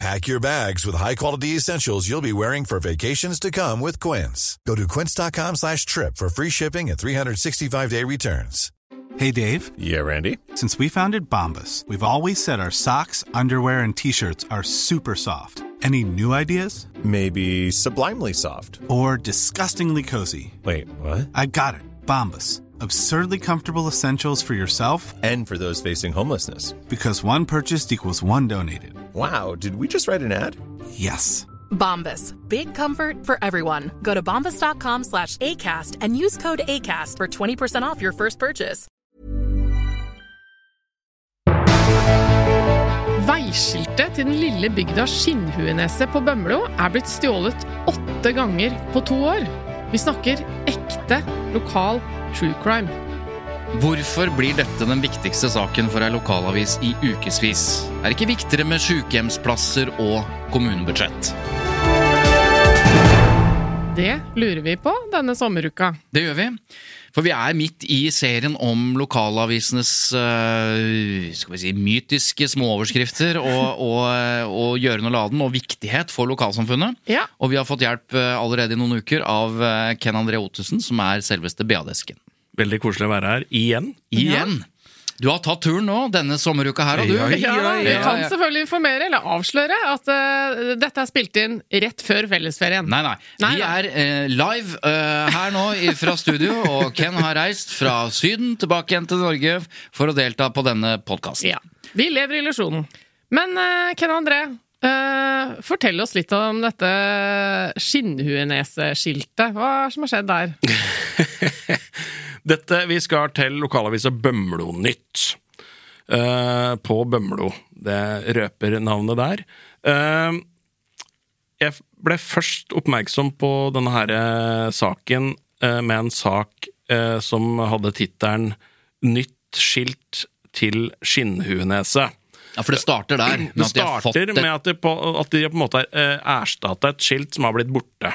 Pack your bags with high-quality essentials you'll be wearing for vacations to come with Quince. Go to quince.com slash trip for free shipping and 365-day returns. Hey, Dave. Yeah, Randy. Since we founded Bombus, we've always said our socks, underwear, and T-shirts are super soft. Any new ideas? Maybe sublimely soft. Or disgustingly cozy? Wait, what? I got it. Bombus. Absurdly comfortable essentials for yourself And for those facing homelessness. because one purchased equals one donated. Wow, did we just write an ad? Yes. Bombas. Big comfort for everyone. Go to bombas.com slash ACAST and use code ACAST for 20% off your first purchase. Veiskiltet til den lille bygda Skinnhueneset på Bømlo er blitt stjålet åtte ganger på to år. Vi snakker ekte lokal true crime. Hvorfor blir dette den viktigste saken for ei lokalavis i ukevis? Er det ikke viktigere med sykehjemsplasser og kommunebudsjett? Det lurer vi på denne sommeruka. Det gjør vi. For vi er midt i serien om lokalavisenes skal vi si, mytiske småoverskrifter og, og, og gjøren og laden og viktighet for lokalsamfunnet. Ja. Og vi har fått hjelp øh, allerede i noen uker av Ken André Ottesen, som er selveste BA-desken. Veldig koselig å være her igjen. Igjen! Du har tatt turen nå, denne sommeruka her, og du. Ja, Ja, ja, Vi ja, kan selvfølgelig informere eller avsløre at uh, dette er spilt inn rett før fellesferien. Nei, nei. Nei, Vi nei. er uh, live uh, her nå fra studio, og Ken har reist fra Syden tilbake igjen til Norge for å delta på denne podkasten. Ja. Vi lever i illusjonen. Men Ken André, Uh, fortell oss litt om dette skinnhuenese-skiltet. Hva er det som har skjedd der? Dette, Vi skal til lokalavisa Bømlo-nytt. Uh, på Bømlo. Det røper navnet der. Uh, jeg ble først oppmerksom på denne her eh, saken uh, med en sak eh, som hadde tittelen 'Nytt skilt til Skinnhuenese'. Ja, for det starter der. med Det at de har fått starter et- med at de, på, at de på en måte har eh, erstatta et skilt som har blitt borte.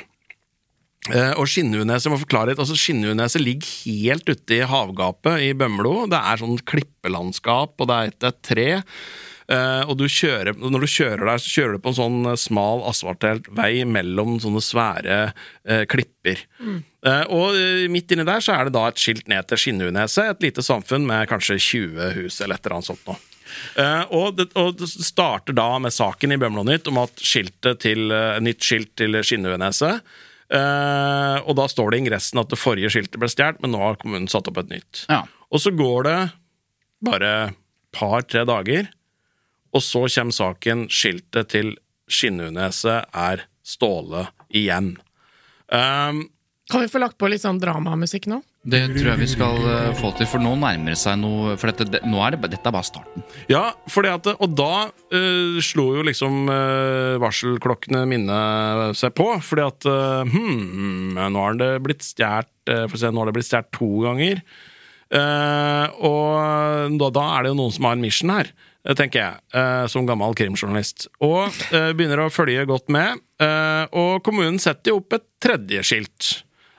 Eh, og Skinnhuneset må forklare litt, altså Skinnhuneset ligger helt ute i havgapet i Bømlo. Det er sånn klippelandskap, og det er et, et tre. Uh, og du kjører, når du kjører der, så kjører du på en sånn eh, smal asfaltert vei mellom sånne svære uh, klipper. Eh, og eh, midt inni der så er det da et skilt ned til Skinnhuneset, et lite samfunn med kanskje 20 hus eller et eller annet sånt noe. Og, det, og det starter da med saken i Bømlo Nytt om at skiltet til, nytt skilt til Skinnhueneset eh, Og da står det i ingressen at det forrige skiltet ble stjålet, men nå har kommunen satt opp et nytt. Ja. Og så går det bare par-tre dager, og så kommer saken skiltet til Skinnhueneset er Ståle igjen. Um, Kan vi få lagt på litt sånn dramamusikk nå? Det tror jeg vi skal eh, få til, for nå nærmer det seg noe For dette, det, nå er det, dette er bare starten. Ja, at, og da uh, slo jo liksom uh, varselklokkene mine seg på. Fordi at uh, hmm, nå har det blitt stjålet nå har det blitt stjålet to ganger. Og da, da er det jo noen som har en mission her, tenker jeg, som gammel krimjournalist. Og begynner å følge godt med. og kommunen setter jo opp et tredje skilt.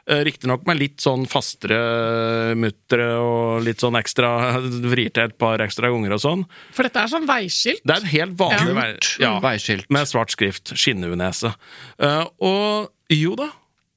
Uh, Riktignok med litt sånn fastere muttere og litt sånn ekstra Vrir til et par ekstra ganger og sånn. For dette er sånn veiskilt. Det er et helt vanlig Ja. vei, ja, Veiskilt. med svart skrift. Skinnhueneset. Uh, og jo da,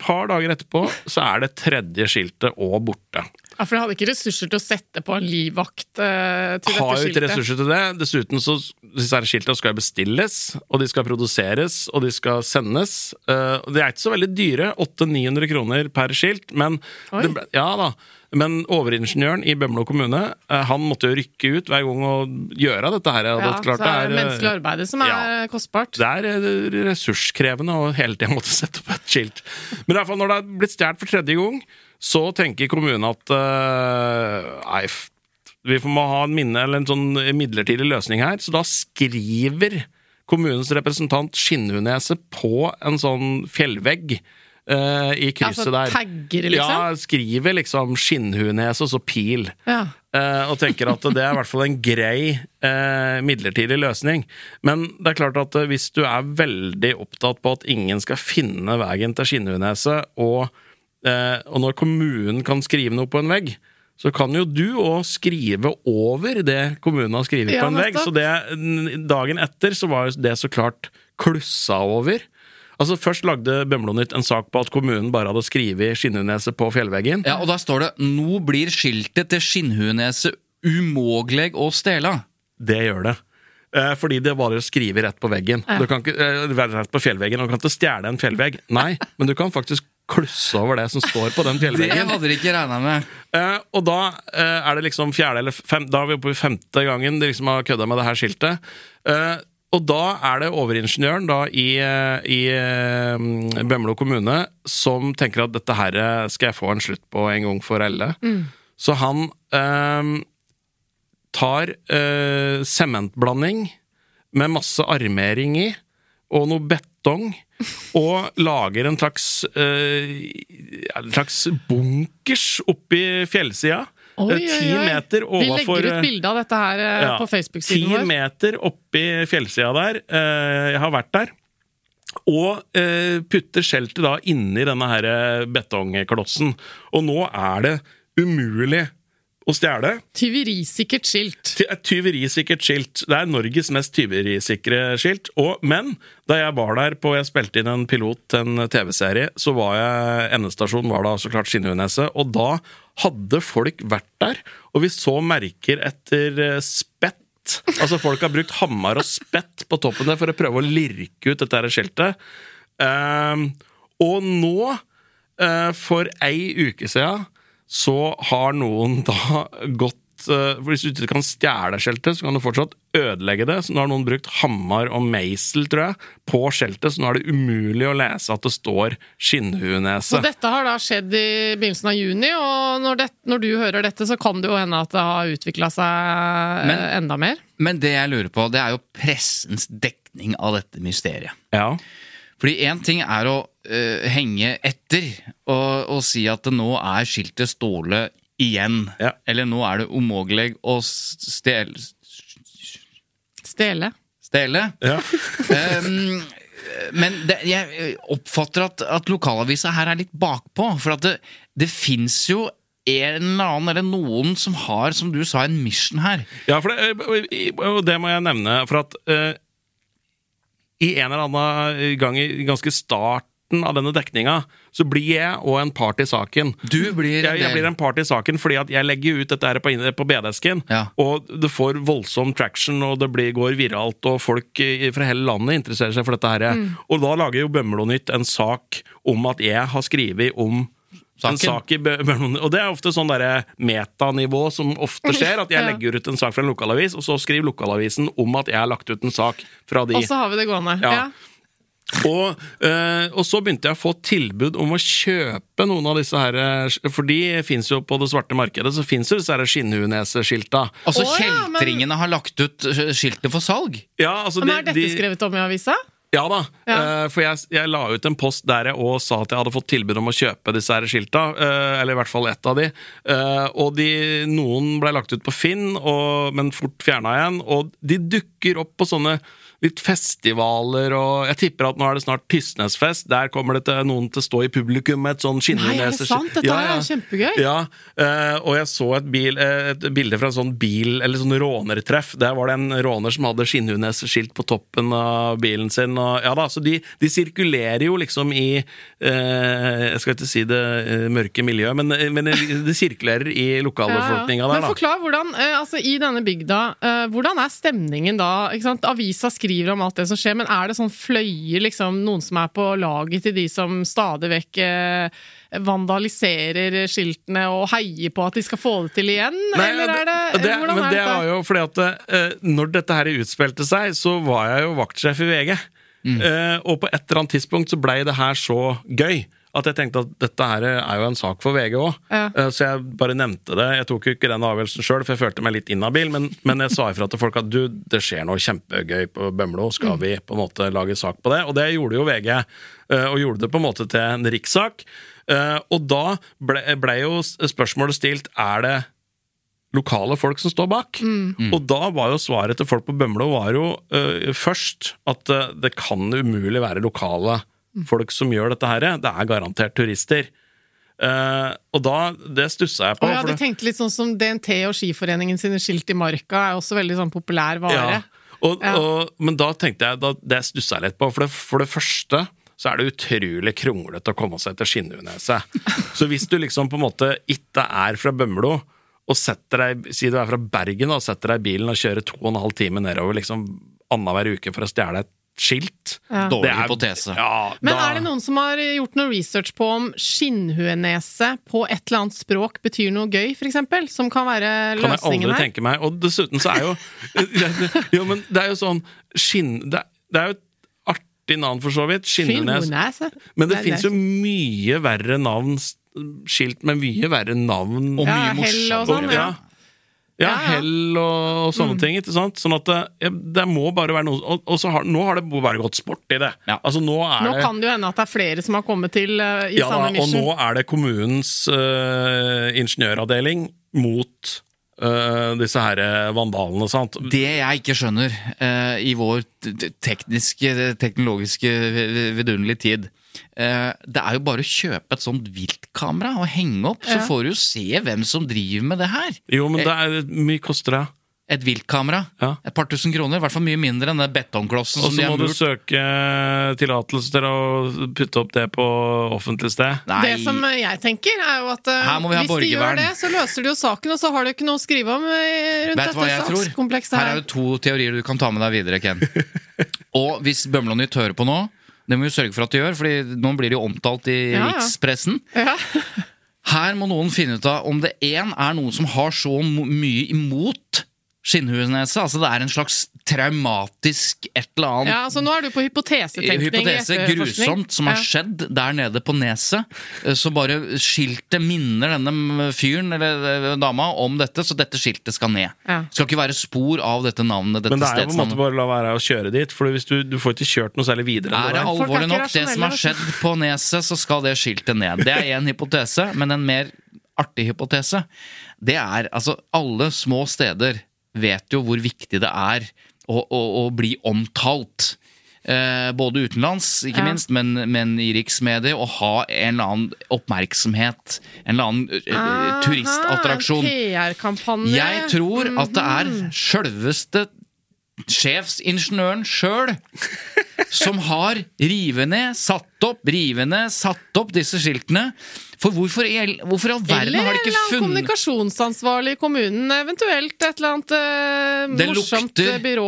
par dager etterpå så er det tredje skiltet òg borte. Ja, For jeg hadde ikke ressurser til å sette på en livvakt eh, til Har dette jo ikke ressurser til det. Dessuten så disse her skiltene skal bestilles, og de skal produseres, og de skal sendes. Uh, de er ikke så veldig dyre. 800-900 kroner per skilt. Men, det, ja da. men overingeniøren i Bømlo kommune uh, Han måtte jo rykke ut hver gang og gjøre dette her. Ja, det, klart, så er det det er, uh, menneskelig arbeid som er ja. kostbart. Det er ressurskrevende å hele tida måtte sette opp et skilt. Men i hvert fall når det er blitt stjålet for tredje gang, så tenker kommunen at eh, Nei, vi må ha en minne eller en sånn midlertidig løsning her. Så da skriver kommunens representant Skinnhuneset på en sånn fjellvegg Uh, i krysset Altså der. taggere, liksom? Ja, skriver liksom skinnhuenes og så pil. Ja. Uh, og tenker at det er i hvert fall en grei uh, midlertidig løsning. Men det er klart at hvis du er veldig opptatt på at ingen skal finne veien til Skinnhuneset, og, og når kommunen kan skrive noe på en vegg, så kan jo du òg skrive over det kommunen har skrevet Ja, på en vegg. Så det, dagen etter så var det så klart klussa over. Altså Først lagde Bømlo-Nytt en sak på at kommunen bare hadde skrevet Skinnhuneset på fjellveggen. Ja, og da står det 'Nå blir skiltet til Skinnhuneset umågleg å stela'. Det gjør det. Eh, fordi det bare å skrive rett på veggen. Ja. Du kan ikke, eh, rett på fjellveggen, og du kan ikke stjele en fjellvegg. Nei, men du kan faktisk klusse over det som står på den Det hadde de ikke regna med. Eh, og da eh, er det liksom fjerde eller fem, Da er vi oppe i femte gangen de liksom har kødda med det her skiltet. Eh, og da er det overingeniøren da i, eh, i eh, Bømlo kommune som tenker at dette her eh, skal jeg få en slutt på en gang for alle. Så han eh, tar eh, sementblanding med masse armering i, og noe betong, og lager en slags, eh, en slags bunkers oppi fjellsida. Oi, Eh, oi, Ti oi. meter Vi legger ut bilde av dette her eh, ja, på Facebook-siden vår. Ti meter oppi fjellsida der. jeg har vært der. Og putter skjeltet da inni denne her betongklossen. Og nå er det umulig å stjele. Tyverisikkert skilt. Ty- tyverisikkert skilt. Det er Norges mest tyverisikre skilt. Og, men da jeg var der på Jeg spilte inn en pilot til en TV-serie, så var jeg Endestasjonen var da så klart Skinnhuneset. Og da hadde folk vært der, og vi så merker etter eh, spett. Altså Folk har brukt hammer og spett på toppen der for å prøve å lirke ut dette her skiltet. Um, og nå, uh, for ei uke siden, så har noen da gått eh, for Hvis du ikke kan stjele skjeltet, så kan du fortsatt ødelegge det. Så nå har noen brukt hammer og meisel, tror jeg, på skjeltet, så nå er det umulig å lese at det står Skinnhuenese. Og dette har da skjedd i begynnelsen av juni, og når, det, når du hører dette, så kan det jo hende at det har utvikla seg Men- eh, enda mer. Men det jeg lurer på, det er jo pressens dekning av dette mysteriet. Ja. Fordi én ting er å uh, henge etter og, og si at det nå er skiltet Ståle igjen. Ja. Eller nå er det umulig å stjele Stjele. Stjele. ja. Um, men det, jeg oppfatter at, at lokalavisa her er litt bakpå. For at det, det fins jo en eller annen eller noen som har, som du sa, en mission her. Ja, for det, eh, og det må jeg nevne, for at eh, i en eller annen gang i ganske starten av denne dekninga, så blir jeg og en part i saken. Du blir en jeg, jeg blir en part i saken fordi at jeg legger ut dette her på, på BD-esken, Ja. og det får voldsom traction, og det blir, går viralt, og folk i- fra hele landet interesserer seg for dette her. Mm. Og da lager jo Bømlo Nytt en sak om at jeg har skrevet om en sak i Bjørnmoen. Og det er ofte sånn derre metanivå som ofte skjer, at jeg legger ut en sak fra en lokalavis, og så skriver lokalavisen om at jeg har lagt ut en sak fra de. Og så har vi det gående. Ja. Ja. Og, øh, og så begynte jeg å få tilbud om å kjøpe noen av disse her eh, For de fins jo på det svarte markedet, så fins jo disse her skinnhuenese-skilta. Altså, Å, ja, men- kjeltringene har lagt ut skiltet for salg. Ja, altså Men er de- dette de- skrevet om i avisa? Ja da, Ja. eh, for jeg, jeg la ut en post der jeg også sa at jeg hadde fått tilbud om å kjøpe disse her skilta, eh, eller i hvert fall ett av de. Eh, og de, noen ble lagt ut på Finn, og, men fort fjerna igjen. Og de dukker opp på sånne litt festivaler, og jeg tipper at nå er det snart Tysnesfest. Der kommer det til, noen til å stå i publikum med et sånn Nei, er det sant? Dette her er kjempegøy. Ja, uh, og jeg så et, bil, eh, et bilde fra en sånn bil, eller sånn rånertreff. Der var det en råner som hadde skinnhunnese-skilt på toppen av bilen sin. Og, ja da, så de, de sirkulerer jo liksom i uh, Jeg skal ikke si det uh, mørke miljøet, men, men det sirkulerer i lokalbefolkninga ja, der, da. Men forklar hvordan, altså i denne bygda, hvordan er stemningen da? Ikke sant? Avisa skriver om alt det som skjer, men er det sånn fløyer, liksom, noen som er på laget til de som stadig vekk eh, vandaliserer skiltene og heier på at de skal få det til igjen? Nei, eller er det, det, hvordan men er det Det var jo fordi at eh, når dette her utspilte seg, så var jeg jo vaktsjef i VG. Mm. Eh, og på et eller annet tidspunkt så blei det her så gøy at jeg tenkte at dette her er jo en sak for VG òg. Ja. Så jeg bare nevnte det. Jeg tok jo ikke den avgjørelsen sjøl, for jeg følte meg litt inhabil. Men, men jeg sa ifra til folk at du, det skjer noe kjempegøy på Bømlo. Skal vi på en måte lage sak på det? Og det gjorde jo VG. eh, Og gjorde det på en måte til en rikssak. Eh, Og da ble, ble jo spørsmålet stilt er det lokale folk som står bak. Og da var jo svaret til folk på Bømlo var jo uh, først at uh, det kan umulig være lokale folk som gjør dette her. Det er garantert turister. Uh, og da Det stussa jeg på. Og ja, de tenkte litt sånn som DNT og Skiforeningen sine skilt i marka er også veldig sånn populær vare. Ja. Og, Ja. og, men da tenkte jeg da, Det stussa jeg litt på. For det, for det første så er det utrolig kronglete å komme seg til Skinnhuneset. Så hvis du liksom på en måte ikke er fra Bømlo, og setter deg, si du er fra Bergen og setter deg i bilen og kjører to og en halv time nedover liksom annenhver uke for å stjele et skilt Ja. Dårlig er- hypotese. Ja, Men da- er det noen som har gjort noe research på om skinnhuenese på et eller annet språk betyr noe gøy, eksempel? Som kan være løsningen kan jeg aldri her? tenke meg. Og dessuten så er jo Jo, men det er jo sånn skinn... Det, det er jo et artig navn, for så vidt. Skinnhuenese? Men det Nei, fins jo mye verre navn Skilt med mye verre navn. Og Ja, mye hell og morsommere. sånn, ja. Ja. Hell og, og sånne ting. ikke sant? Sånn at det, det må bare være noe Og, og så har, nå har det bare gått sport i det. Ja. Altså Nå Nå det kan det jo hende at det er flere som har kommet til uh, i ja, samme Og nå er det kommunens uh, ingeniøravdeling mot uh, disse her vandalene. sant? Det jeg ikke skjønner i vår tekniske, teknologiske vidunderlige tid Det er jo bare å kjøpe et sånt viltkamera og henge opp, så får du jo se hvem som driver med det her. Jo, men det er mye koster det. Et viltkamera. Ja. Et par tusen kroner. I hvert fall mye mindre enn den betongklossen Og så de må du søke tillatelse til å putte opp det på offentlig sted. Nei, Det som eh, jeg tenker, er jo at eh, hvis de gjør det, så løser de jo saken, og så har de ikke noe å skrive om eh, rundt Vet du dette sakskomplekset Her Her er det to teorier du kan ta med deg videre, Ken. Og hvis Bømlo Nytt hører på nå, det må vi sørge for at de gjør, for nå blir de jo omtalt i Ja, ja. rikspressen. Ja. Her må noen finne ut av om det én er noen som har så mye imot skinnhuesnese. Altså det er en slags traumatisk et eller annet ja, så nå er du på hypotesetenkning. Hypotese grusomt som har Ja. skjedd der nede på neset. Eh, Så bare skiltet minner denne fyren eller eh, dama om dette, så dette skiltet skal ned. Ja. Det skal ikke være spor av dette navnet. Dette Men det er jo på en måte bare å la være å kjøre dit, for hvis du, du får ikke kjørt noe særlig videre. Er det alvorlig nok, det som har skjedd på neset, så skal det skiltet ned. Det er én hypotese, men en mer artig hypotese, det er altså Alle små steder vet jo hvor viktig det er å, å, å bli omtalt. Eh, både utenlands, ikke Ja. minst, men, men i riksmedier. Å ha en eller annen oppmerksomhet. En eller annen eh, Aha, turistattraksjon. PR-kampanje. Jeg tror at det er Mhm. sjølveste sjefsingeniøren sjøl som har rivet ned, satt opp, rivet ned, satt opp disse skiltene. For hvorfor i all- verden Eller har en de ikke eller annen kommunikasjonsansvarlig i kommunen, eventuelt et eller annet eh, Det morsomt lukter- eh, byrå.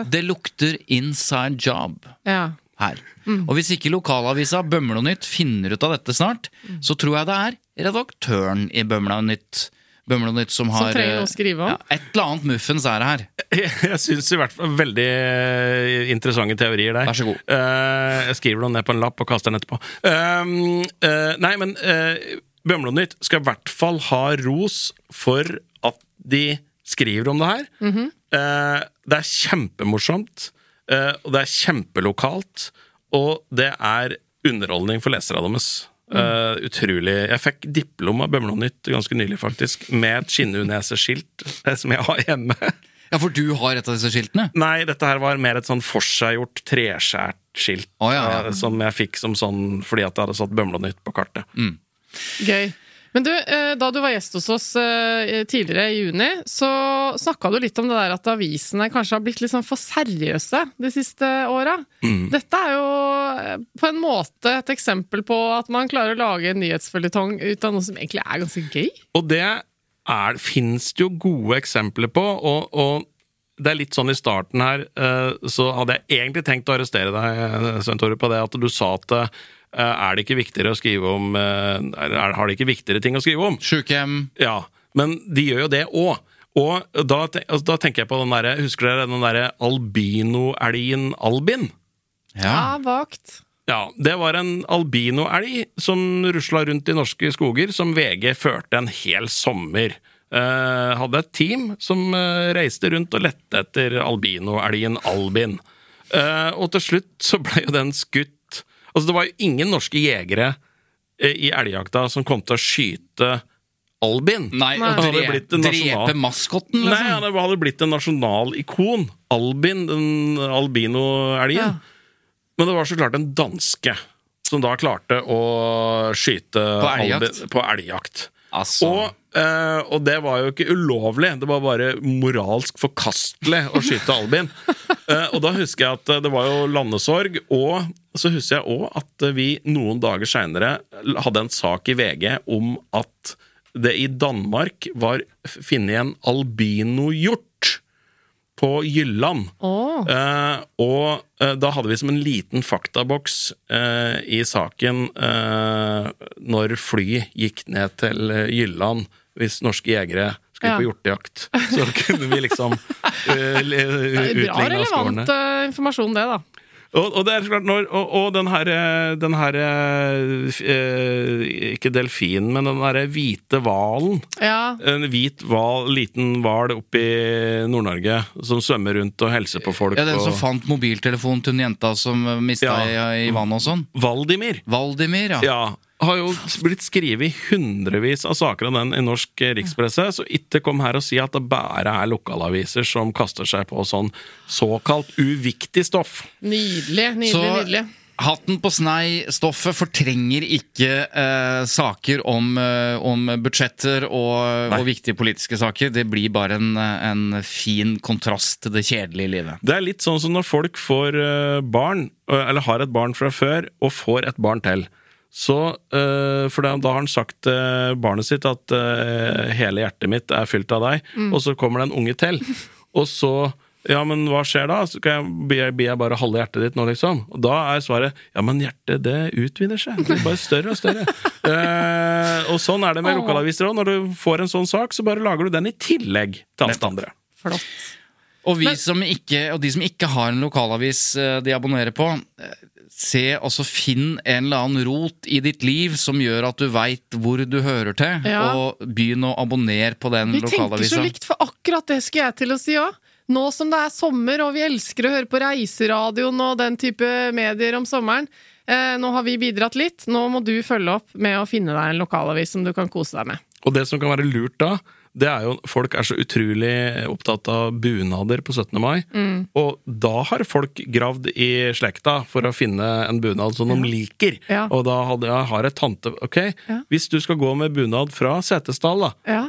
eh, Det lukter inside job ja. her. Mm. Og hvis ikke lokalavisa Bømlo Nytt finner ut av dette snart, Mm. så tror jeg det er redaktøren i Bømlo Nytt, Bømlo Nytt som Som trenger eh, noe å skrive om. Ja, et eller annet muffens er det her. Jeg, jeg syns i hvert fall veldig eh, interessante teorier der. Vær så god. Uh, jeg skriver dem ned på en lapp og kaster den etterpå. Uh, uh, nei, men uh, Bømlo Nytt skal i hvert fall ha ros for at de skriver om det her. Mhm. Eh, det er kjempemorsomt, eh, og det er kjempelokalt, og det er underholdning for leserne deres. Eh, utrolig. Jeg fikk diplom av Bømlo Nytt ganske nylig, faktisk, med et skinnhuneseskilt eh, som jeg har hjemme. Ja, for du har et av disse skiltene? Nei, dette her var mer et sånn forseggjort, treskjært skilt. Oh, ja, ja. Uh, Som jeg fikk som sånn fordi at jeg hadde satt Bømlo Nytt på kartet. Gøy. Men du, eh, da du var gjest hos oss eh, tidligere i juni, så snakka du litt om det der at avisene kanskje har blitt litt sånn for seriøse de siste åra. Mm. Dette er jo eh, på en måte et eksempel på at man klarer å lage en nyhetsføljetong ut av noe som egentlig er ganske gøy. Og det er, finnes det jo gode eksempler på, og, og det er litt sånn i starten her, så hadde jeg egentlig tenkt å arrestere deg, Svein Tore, på det at du sa at er det ikke viktigere å skrive om eh, er, Har de ikke viktigere ting å skrive om? Sjukehjem. Ja, men de gjør jo det òg. Og da, altså, da tenker jeg på den derre Husker dere den derre albinoelgen Albin? Ja. Ja, vagt. Ja, det var en albinoelg som rusla rundt i norske skoger, som VG førte en hel sommer. Eh, hadde et team som eh, reiste rundt og lette etter albinoelgen Albin. Eh, og til slutt så ble jo den skutt Altså, det var jo ingen norske jegere eh, i elgjakta som kom til å skyte Albin. Nei, Nei. blitt en nasjonal- drepe maskotten, Nei, liksom. han hadde blitt en nasjonal ikon. Albin, den albino-elgen. Ja. Men det var så klart en danske som da klarte å skyte På elgjakt? Albin på elgjakt. Altså, Og, eh, og det var jo ikke ulovlig, det var bare moralsk forkastelig å skyte Albin. Eh, og da husker jeg at eh, det var jo landesorg, og så husker jeg òg at vi noen dager seinere hadde en sak i VG om at det i Danmark var funnet en albinohjort på Jylland. Oh. Eh, og eh, da hadde vi som en liten faktaboks eh, i saken eh, når fly gikk ned til eh, Jylland hvis norske jegere skulle Ja. på hjortejakt. Så kunne vi liksom uh, Det skårene. Bra relevant informasjon, det, da. Og, og det er klart når, og, og den her, den her eh, Ikke delfinen, men den derre hvite hvalen. Ja. En hvit val, liten hval oppe i Nord-Norge som svømmer rundt og hilser på folk. ja, Den som og... fant mobiltelefonen til den jenta som mista Ja. i, i vannet og sånn. Valdimir. Valdimir, ja. Ja, har jo blitt skrevet hundrevis av saker om den i norsk eh, rikspresse, så ikke kom her og si at det bare er lokalaviser som kaster seg på sånn såkalt uviktig stoff. Nydelig, nydelig, Så nydelig. hatten på snei-stoffet fortrenger ikke eh, saker om, eh, om budsjetter og, og viktige politiske saker. Det blir bare en, en fin kontrast til det kjedelige livet. Det er litt sånn som når folk får eh, barn, eller har et barn fra før, og får et barn til. Så, eh, for da, har han sagt til barnet sitt at eh, hele hjertet mitt er fylt av deg, og så kommer det en unge til. Og så ja, men hva skjer da? Så kan jeg, blir jeg- blir jeg bare halve hjertet ditt nå, liksom? Og da er svaret ja, men hjertet det utvider seg. Det blir bare større og større. Eh, og sånn er det med lokalaviser òg. Når du får en sånn sak, så bare lager du den i tillegg til alt det andre. Flott. Og, vi Men- som ikke, og de som ikke har en lokalavis eh, de abonnerer på, se altså finn en eller annen rot i ditt liv som gjør at du veit hvor du hører til, Ja. og begynn å abonnere på den Vi tenker så likt, for akkurat det skulle jeg til å si òg. Nå som det er sommer, og vi elsker å høre på Reiseradioen og den type medier om sommeren. Eh, nå har vi bidratt litt. Nå må du følge opp med å finne deg en lokalavis som du kan kose deg med. Og det som kan være lurt da, det er jo folk er så utrolig opptatt av bunader på 17. mai. Mm. Og da har folk gravd i slekta for å finne en bunad som de liker. Ja. Og da hadde jeg har jeg tante Ok, Ja. hvis du skal gå med bunad fra Setesdal da, Ja.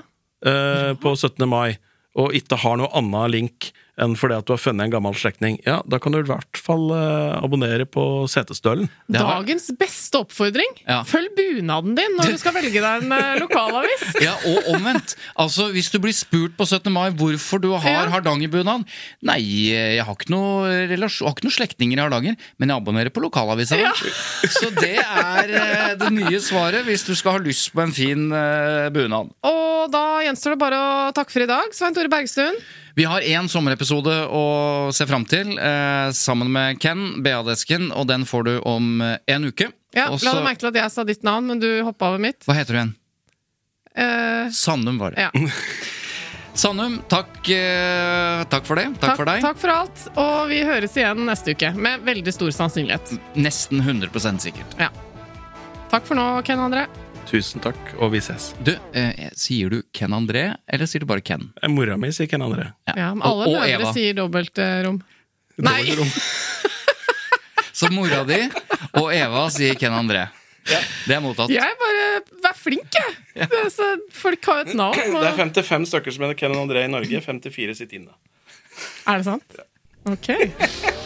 eh, på 17. mai, og ikke har noe annet link enn fordi at du har funnet en gammel slektning, ja, da kan du i hvert fall eh, abonnere på Setesdølen. Det har- Dagens beste oppfordring! Ja. Følg bunaden din når du skal velge deg en eh, lokalavis! Ja, og omvendt. Altså, Hvis du blir spurt på 17. mai hvorfor du har Ja. hardangerbunad Nei, jeg har ikke noe, relasjon, har ikke noe slektninger i Hardanger, men jeg abonnerer på lokalavisa. Ja. Så det er eh, det nye svaret hvis du skal ha lyst på en fin eh, bunad. Og da gjenstår det bare å takke for i dag. Svein Tore Bergstuen. Vi har én sommerepisode å se fram til eh, sammen med Ken, BA-desken, og den får du om eh, en uke. Ja, Også... La deg merke til at jeg sa ditt navn, men du hoppa over mitt. Hva heter du igjen? Eh, Sandum var det. ja. Sandum, takk, eh, takk for det. Takk, for deg. takk for alt. Og vi høres igjen neste uke, med veldig stor sannsynlighet. Nesten 100 sikkert. Ja. Takk for nå, Ken André. Tusen takk, og vi ses. Du, eh, sier du Ken André, eller sier du bare Ken? Eh, Mora mi sier Ken André. Ja, men alle og mødre Eva. sier dobbeltrom. Nei! Dårlig. Så mora di og Eva sier Ken André. Det er mottatt. Jeg bare Vær flink, jeg! Ja. er folk har et navn. Det er Og, 55 stykker som heter Ken André i Norge. 54 sitter inne. er det sant? Ok.